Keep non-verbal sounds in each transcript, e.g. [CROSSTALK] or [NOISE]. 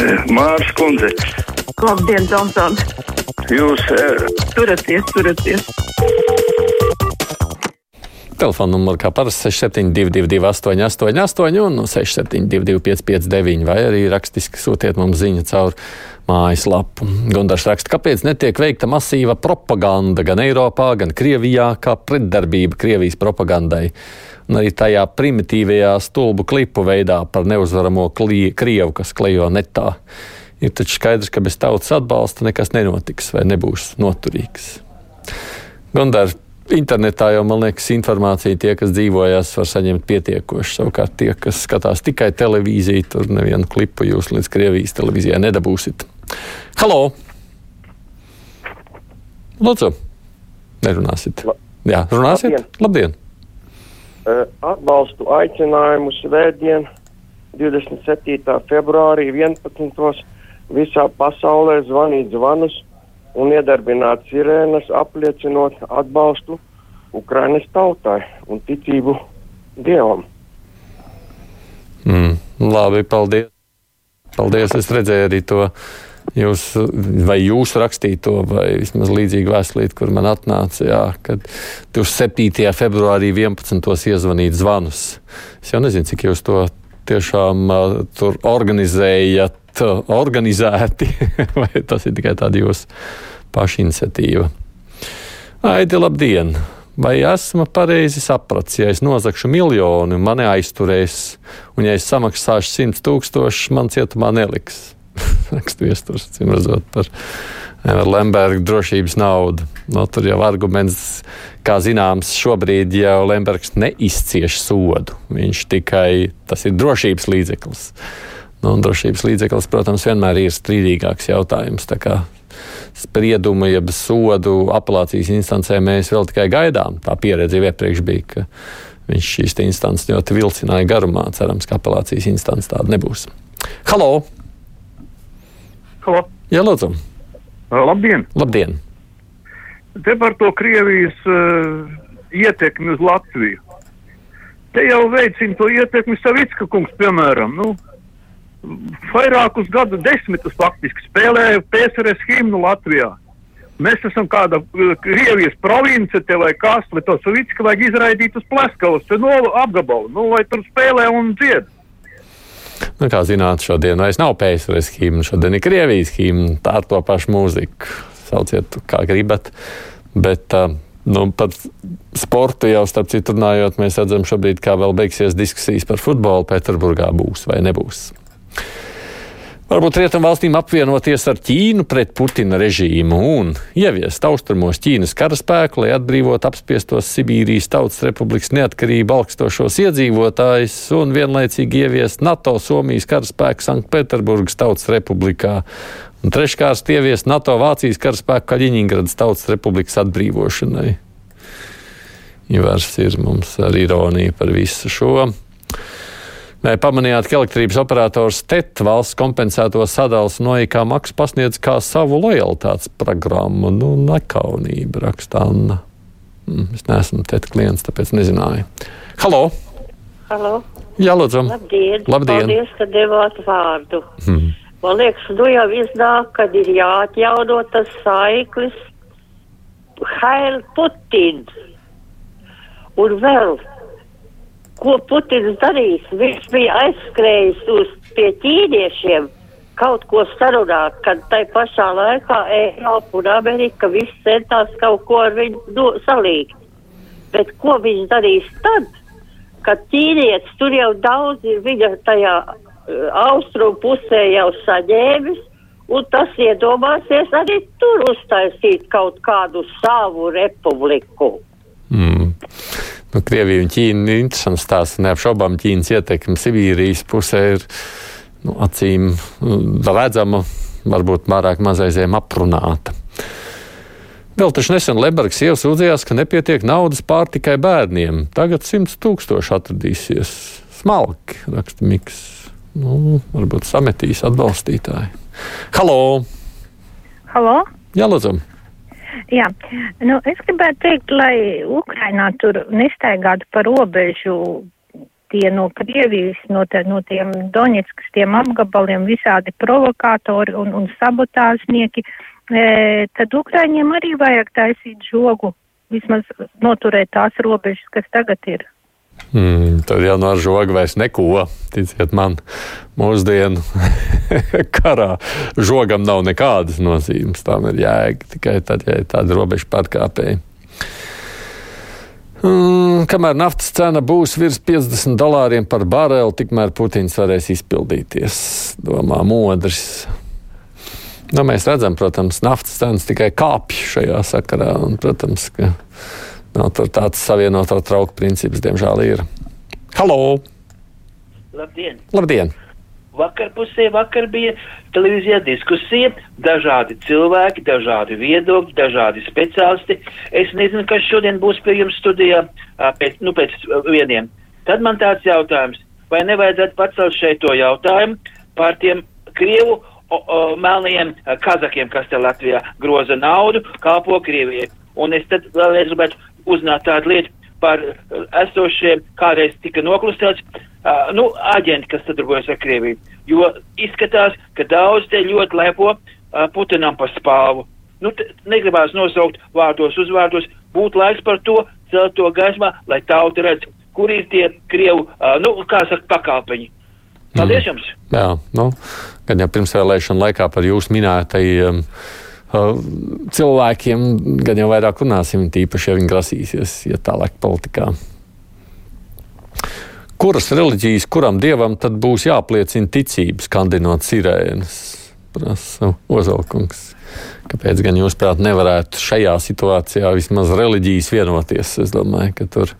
[CLEARS THROAT] Mārs Kundze. Labdien, Tomson! Jūs uh, turaties, turaties! Telefona numurs kā parasti 6722, 888, un 672, 559, vai arī rakstiski sūtiet mums ziņu caur mājaslapu. Gunārs raksta, kāpēc netiek veikta masīva propaganda gan Eiropā, gan Krievijā, kā pretdarbība Krievijas propagandai. Un arī tajā primitīvajā stulbu klipu veidā par neuzvaramo klie, Krievu, kas klejo netā. Ir taču skaidrs, ka bez tautas atbalsta nekas nenotiks vai nebūs noturīgs. Gunārs Internetā jau, man liekas, informācija tie, kas dzīvojas, var saņemt pietiekoši. Savukārt tie, kas skatās tikai televīziju, tur nevienu klipu jūs līdz Krievijas televīzijai nedabūsiet. Halo! Lūdzu! Nerunāsit. Jā, runāsiet? Labdien! Labdien. Uh, atbalstu aicinājumu svētdien 27. februārī 11. visā pasaulē zvanīt zvanus un iedarbināt sirēnas, apliecinot atbalstu Ukrainas tautai un ticību Dievam. Mm, labi, paldies. Paldies, es redzēju arī to jūs, vai jūs rakstīto, vai vismaz līdzīgu vēstulīti, kur man atnāca, jā, kad 27. februārī 11. iezvanīt zvanus. Es jau nezinu, cik jūs to tiešām tur organizējat organizēti, [LAUGHS] vai tas ir tikai tāda jūsu paša iniciatīva. Aidi, labdien! Vai esmu pareizi sapratis, ja es nozagšu miljonu, mani aizturēs, un ja es samaksāšu simt tūkstošus, man cietumā neliks? [LAUGHS] Rakstu iesturs, cim redzot, par Lemberga drošības naudu. No, tur jau arguments, kā zināms, šobrīd jau Lembergs neizcieš sodu. Viņš tikai tas ir drošības līdzeklis. Nu, drošības līdzeklis, protams, vienmēr ir strīdīgāks jautājums. Spriedumu, jeb sodu apelācijas instancē mēs vēl tikai gaidām. Tā pieredze jau iepriekš bija, ka viņš šīs instances ļoti vilcināja garumā. Cerams, ka apelācijas instance tāda nebūs. Halo! Halo! Jā, lūdzu! Labdien! Labdien. Te par to Krievijas uh, ietekmi uz Latviju. Te jau veicina to ietekmi Savicka kungs, piemēram. Nu, vairākus gadu desmitus faktiski spēlēja PSRS himnu Latvijā. Mēs esam kāda uh, Krievijas province te vai kas, vai to Savicka vajag izraidīt uz Pleskavas, no apgabalu, nu, lai tur spēlē un dzied. Nu, kā zināt, šodien vairs nav PSRS himna, šodien ir Krievijas himna, tā ar to pašu mūziku. Sauciet, kā gribat. Bet, uh, Nu, par sportu jau, starp citu, runājot, mēs redzam, šobrīd, kā vēl beigsies diskusijas par futbolu Pēterburgā būs vai nebūs. Varbūt rietumvalstīm apvienoties ar Ķīnu pret Putina režīmu un ieviest austrumos Ķīnas karaspēku, lai atbrīvotu apspiestos Sibīrijas Tautas Republikas neatkarību augstošos iedzīvotājus un vienlaicīgi ieviest NATO Somijas karaspēku Sanktpēterburgas Tautas Republikā. Un treškārt ieviest NATO Vācijas karaspēku Kaļiņingradas Tautas Republikas atbrīvošanai. Ivars ir mums ar ironiju par visu šo. Vai pamanījāt, ka elektrības operators TET valsts kompensēto sadalas no IKA maksu pasniedz kā savu lojalitātes programmu? Nu, nekaunība, raksta Anna. Mm, es neesmu TET klients, tāpēc nezināju. Halo! Halo! Jā, lūdzu! Labdien! Labdien. Paldies, ka devāt vārdu. Hmm. Man liekas, nu jau iznāk, kad ir jāatjauno tas saiklis Hail Putin. Un vēl ko Putins darīs. Viņš bija aizskrējis uz pie ķīniešiem kaut ko sarunāt, kad tai pašā laikā Eiropa un Amerika viss centās kaut ko ar viņu do, salīgt. Bet ko viņš darīs tad, kad ķīnietis tur jau daudz ir viņa tajā uh, austrumu pusē jau saņēmis, un tas iedomāsies arī tur uztaisīt kaut kādu savu republiku. Mm. Nu, Krievija un Ķīna ir interesants stāsts. Neapšaubām Ķīnas ietekme Sibīrijas pusē ir nu, acīm redzama, varbūt pārāk mazaizēm aprunāta. Vēl taču nesen Lebergs sieva sūdzējās, ka nepietiek naudas pārtikai bērniem. Tagad simts tūkstoši atradīsies. Smalki, raksta Miks. Nu, varbūt sametīs atbalstītāji. Halo! Halo? Jā, lūdzu! Jā, nu, es gribētu teikt, lai Ukrainā tur nestaigātu pa robežu tie no Krievijas, no, te, no tiem Doņetskas, tiem apgabaliem visādi provokātori un, un sabotāžnieki, e, tad Ukraiņiem arī vajag taisīt žogu, vismaz noturēt tās robežas, kas tagad ir. Mm, tad jau no žoga vairs neko. Ticiet man, mūsdienu [LAUGHS] karā žogam nav nekādas nozīmes. Tam ir jēga tikai tad, ja ir tāda robeža pārkāpēja. Mm, kamēr naftas cena būs virs 50 dolāriem par bareli, tikmēr Putins varēs izpildīties, domā modrs. Nu, mēs redzam, protams, naftas cenas tikai kāpj šajā sakarā. Un, protams, ka nav tur tāds savienoto trauku princips, diemžēl, ir. Halo! Labdien! Labdien! Vakar pusē vakar bija televīzijā diskusija, dažādi cilvēki, dažādi viedokļi, dažādi speciālisti. Es nezinu, kas šodien būs pie jums studijā pēc, nu, pēc vieniem. Tad man tāds jautājums, vai nevajadzētu pacelt šeit to jautājumu par tiem Krievu o, o, melniem kazakiem, kas te Latvijā groza naudu, kalpo Krievijai. Un es tad vēlreiz gribētu uzzināt tādu lietu par esošiem, kādreiz tika noklusēts, uh, nu, aģenti, kas sadarbojas ar Krieviju. Jo izskatās, ka daudz te ļoti lepo uh, Putinam par spāvu. Nu, negribās nosaukt vārdos, uzvārdos, būtu laiks par to, celt to gaismā, lai tauta redz, kur ir tie Krievu, uh, nu, kā saka, pakalpeņi. Paldies jums! Mm. Jā, nu, gan jau pirmsvēlēšana laikā par jūsu minētajiem. Um, cilvēkiem gan jau vairāk runāsim, tīpaši, ja viņi grasīsies iet ja tālāk politikā. Kuras reliģijas, kuram dievam tad būs jāpliecina ticības, kandinot sirēnas? Prasa Ozolkungs. Kāpēc gan jūs, prāt, nevarētu šajā situācijā vismaz reliģijas vienoties? Es domāju, ka tur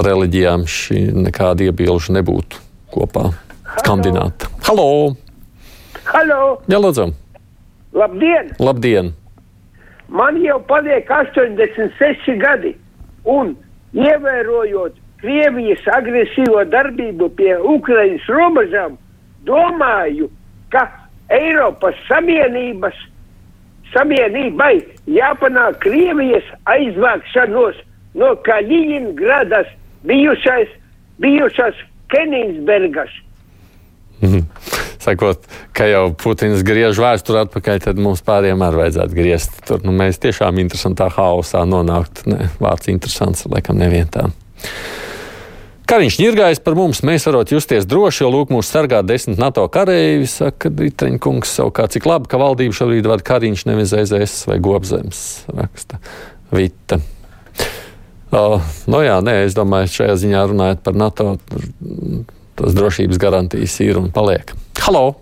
reliģijām šī nekāda iebilžu nebūtu kopā skandināta. Halo! Halo! Jā, lūdzu! Labdien! Labdien! Man jau paliek 86 gadi, un ievērojot Krievijas agresīvo darbību pie Ukraiņas robežām, domāju, ka Eiropas Savienības Savienībai jāpanāk Krievijas aizvākšanos no Kaļiņgradas bijušais, bijušas Kenigsbergas. Mhm. Sakot, ka jau Putins griež vēsturi atpakaļ, tad mums pāriem arī vajadzētu griezt. Tur nu, mēs tiešām interesantā haosā nonāktu. Ne, vārds interesants, laikam nevien tā. Kariņš ņirgājas par mums, mēs varam justies droši, jo lūk, mūs sargā desmit NATO kareivi, saka Ditreņkungs. Savukārt, cik labi, ka valdība šobrīd vada Kariņš nevis ZZS vai Gobzems, raksta Vita. Uh, nu jā, nē, es domāju, šajā ziņā runājot par NATO, tas drošības garantijas ir un paliek. Halo!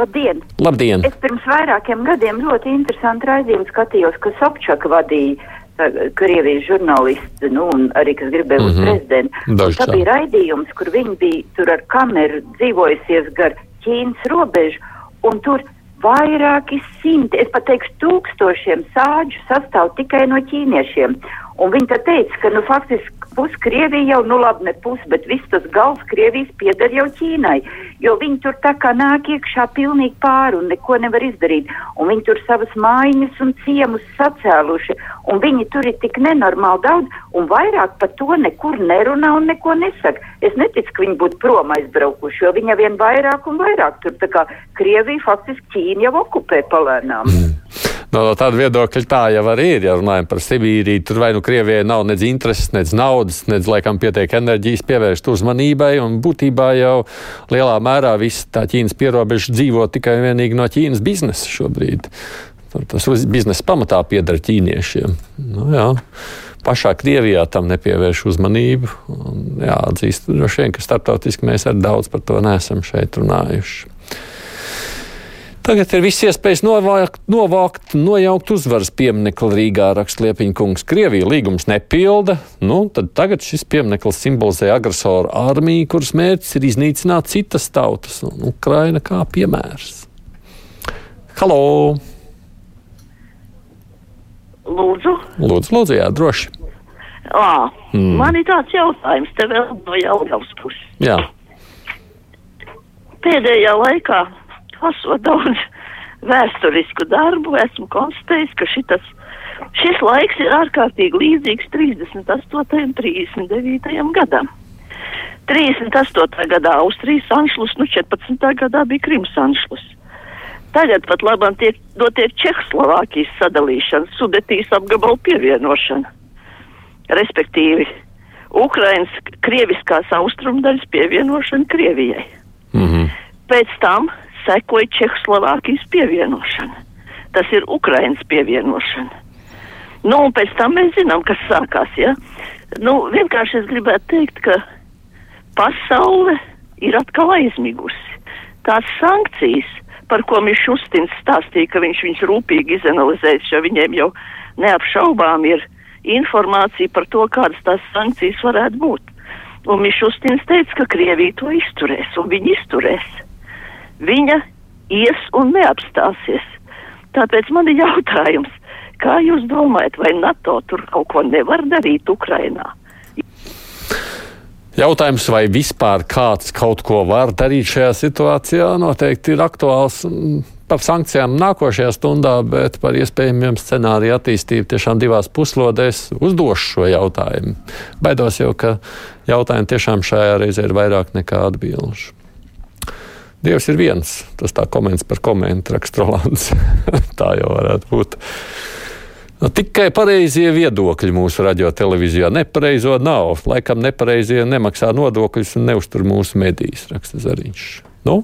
Labdien! Labdien! Es pirms vairākiem gadiem ļoti interesantu raidījumu skatījos, ka Sobčaka vadīja Krievijas žurnālisti, nu, un arī, kas gribēja būt mm -hmm. prezidents. Tā bija raidījums, kur viņi bija tur ar kameru dzīvojusies gar Ķīnas robežu, un tur vairāki simti, es pat teikšu, tūkstošiem sāģu sastāv tikai no ķīniešiem. Un viņi teica, ka, nu, faktiski pus Krievija jau, nu labi, ne pus, bet viss tas gals Krievijas pieder jau Ķīnai, jo viņi tur tā kā nāk iekšā pilnīgi pāri un neko nevar izdarīt, un viņi tur savas mājiņas un ciemus sacēluši, un viņi tur ir tik nenormāli daudz, un vairāk par to nekur nerunā un neko nesaka. Es neticu, ka viņi būtu prom aizbraukuši, jo viņi vien vairāk un vairāk tur tā kā Krievija faktiski Ķīna jau okupē palēnām. Mm. No, no tāda viedokļa tā jau arī ir. Ja runājam par Sibīriju, tur vai nu Krievijai nav nedz intereses, nedz naudas, nedz laikam pietiek enerģijas pievērst uzmanībai. Un būtībā jau lielā mērā viss tā Ķīnas pierobeža dzīvo tikai un vienīgi no Ķīnas biznesa šobrīd. Tas biznesa pamatā pieder ķīniešiem. Nu, jā. Pašā Krievijā tam nepievērš uzmanību. Jāatzīst, droši vien, ka starptautiski mēs arī daudz par to neesam šeit runājuši. Tagad ir viss iespējas novākt, novākt nojaukt uzvaras pieminiektu Rīgā, raksta Liepiņa kungs. Krievija līgums nepilda, nu tad tagad šis piemineklis simbolizē agresoru armiju, kuras mērķis ir iznīcināt citas tautas, un Ukraina kā piemērs. Halo! Lūdzu. Lūdzu, lūdzu, jā, droši. À, mm. Man ir tāds jautājums, te vēl no Jelgavas puses. Jā. Pēdējā laikā lasot daudz vēsturisku darbu, esmu konstatējis, ka šitas, šis laiks ir ārkārtīgi līdzīgs 38. un 39. gadam. 38. gadā Austrijas anšlus, nu 14. gadā bija Krimas anšlus. Tagad pat labam tiek notiek Čehoslovākijas sadalīšana, Sudetīs apgabalu pievienošana. Respektīvi, Ukrainas krieviskās austrumdaļas pievienošana Krievijai. Mm -hmm. Pēc tam sekoja Čehoslovākijas pievienošana. Tas ir Ukrainas pievienošana. Nu, un pēc tam mēs zinām, kas sākās. Ja? Nu, vienkārši es gribētu teikt, ka pasaule ir atkal aizmigusi. Tās sankcijas, par ko Mišustins stāstīja, ka viņš viņus rūpīgi izanalizēs, jo viņiem jau neapšaubām ir informācija par to, kādas tās sankcijas varētu būt. Un Mišustins teica, ka Krievija to izturēs, un viņi izturēs. Viņa ies un neapstāsies. Tāpēc man ir jautājums, kā jūs domājat, vai NATO tur kaut ko nevar darīt Ukrainā? Jautājums, vai vispār kāds kaut ko var darīt šajā situācijā, noteikti ir aktuāls par sankcijām nākošajā stundā, bet par iespējamiem scenāriju attīstību tiešām divās puslodēs uzdošu šo jautājumu. Baidos jau, ka jautājumu tiešām šajā reizē ir vairāk nekā atbilžu. Dievs ir viens, tas tā koments par komentu raksta Rolands. [LAUGHS] tā jau varētu būt. Nu, tikai pareizie viedokļi mūsu radio-televīzijā. Nepareizo nav. Laikam nepareizie nemaksā nodokļus un neuztur mūsu medijas, raksta Zariņš. Nu,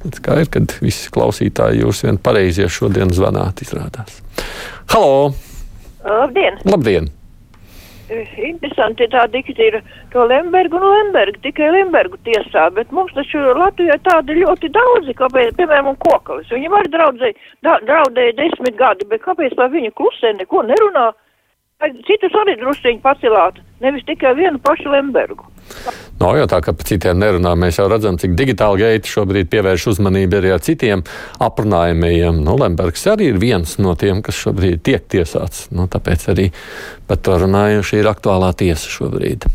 Kā ir, kad visi klausītāji jūs vien pareizie šodien zvanāt, izrādās. Halo! Labdien! Labdien. Interesanti tā diktīra to Lembergu un Lembergu, tikai Lembergu tiesā, bet mums taču Latvijā tādi ļoti daudzi, kāpēc, piemēram, un Kokalis. Viņam arī draudzēja, da, draudēja desmit gadi, bet kāpēc lai viņa klusē neko nerunā? Citus arī drusciņi pacelāt, nevis tikai vienu pašu Lembergu. Nav jau tā, ka par citiem nerunā. Mēs jau redzam, cik digitāli gaita šobrīd pievērš uzmanību arī ar citiem aprunājumiem. Nu, Lembergs arī ir viens no tiem, kas šobrīd tiek tiesāts. Nu, tāpēc arī par to runājuši ir aktuālā tiesa šobrīd.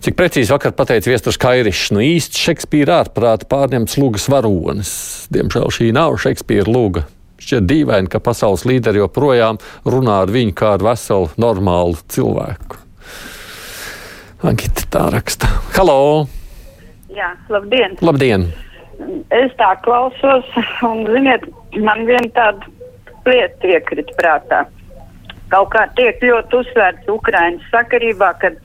Cik precīzi vakar pateica Viestures Kairišs, nu īsti Šekspīra ārprāta pārņemts lūgas varonis. Diemžēl šī nav Šekspīra lūga. Šķiet dīvaini, ka pasaules līderi joprojām runā ar viņu kā ar veselu, normālu cilvēku. Agita tā raksta. Halo! Jā, labdien! Labdien! Es tā klausos, un, ziniet, man viena tāda lieta iekrīt prātā. Kaut kā tiek ļoti uzsvērts Ukraiņas sakarībā, kad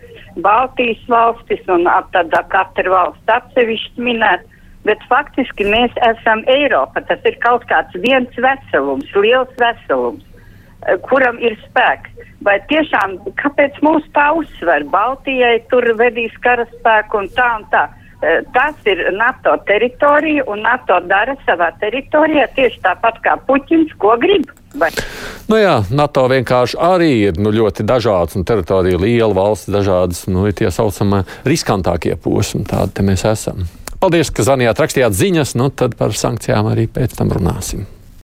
Baltijas valstis un tādā katra valsts atsevišķi minēt, bet faktiski mēs esam Eiropa. Tas ir kaut kāds viens veselums, liels veselums. Kuram ir spēks. Vai tiešām, kāpēc mūs tā uzsver? Baltijai tur vedīs karaspēku un tā un tā. Eh, tas ir NATO teritorija, un NATO dara savā teritorijā tieši tāpat kā Puķins, ko grib. Vai? Nu jā, NATO vienkārši arī ir nu, ļoti dažāds, un teritorija liela, valsts dažādas, nu, ir tie saucamie riskantākie posmi. Tādi mēs esam. Paldies, ka zvanījāt, rakstījāt ziņas, nu tad par sankcijām arī pēc tam runāsim.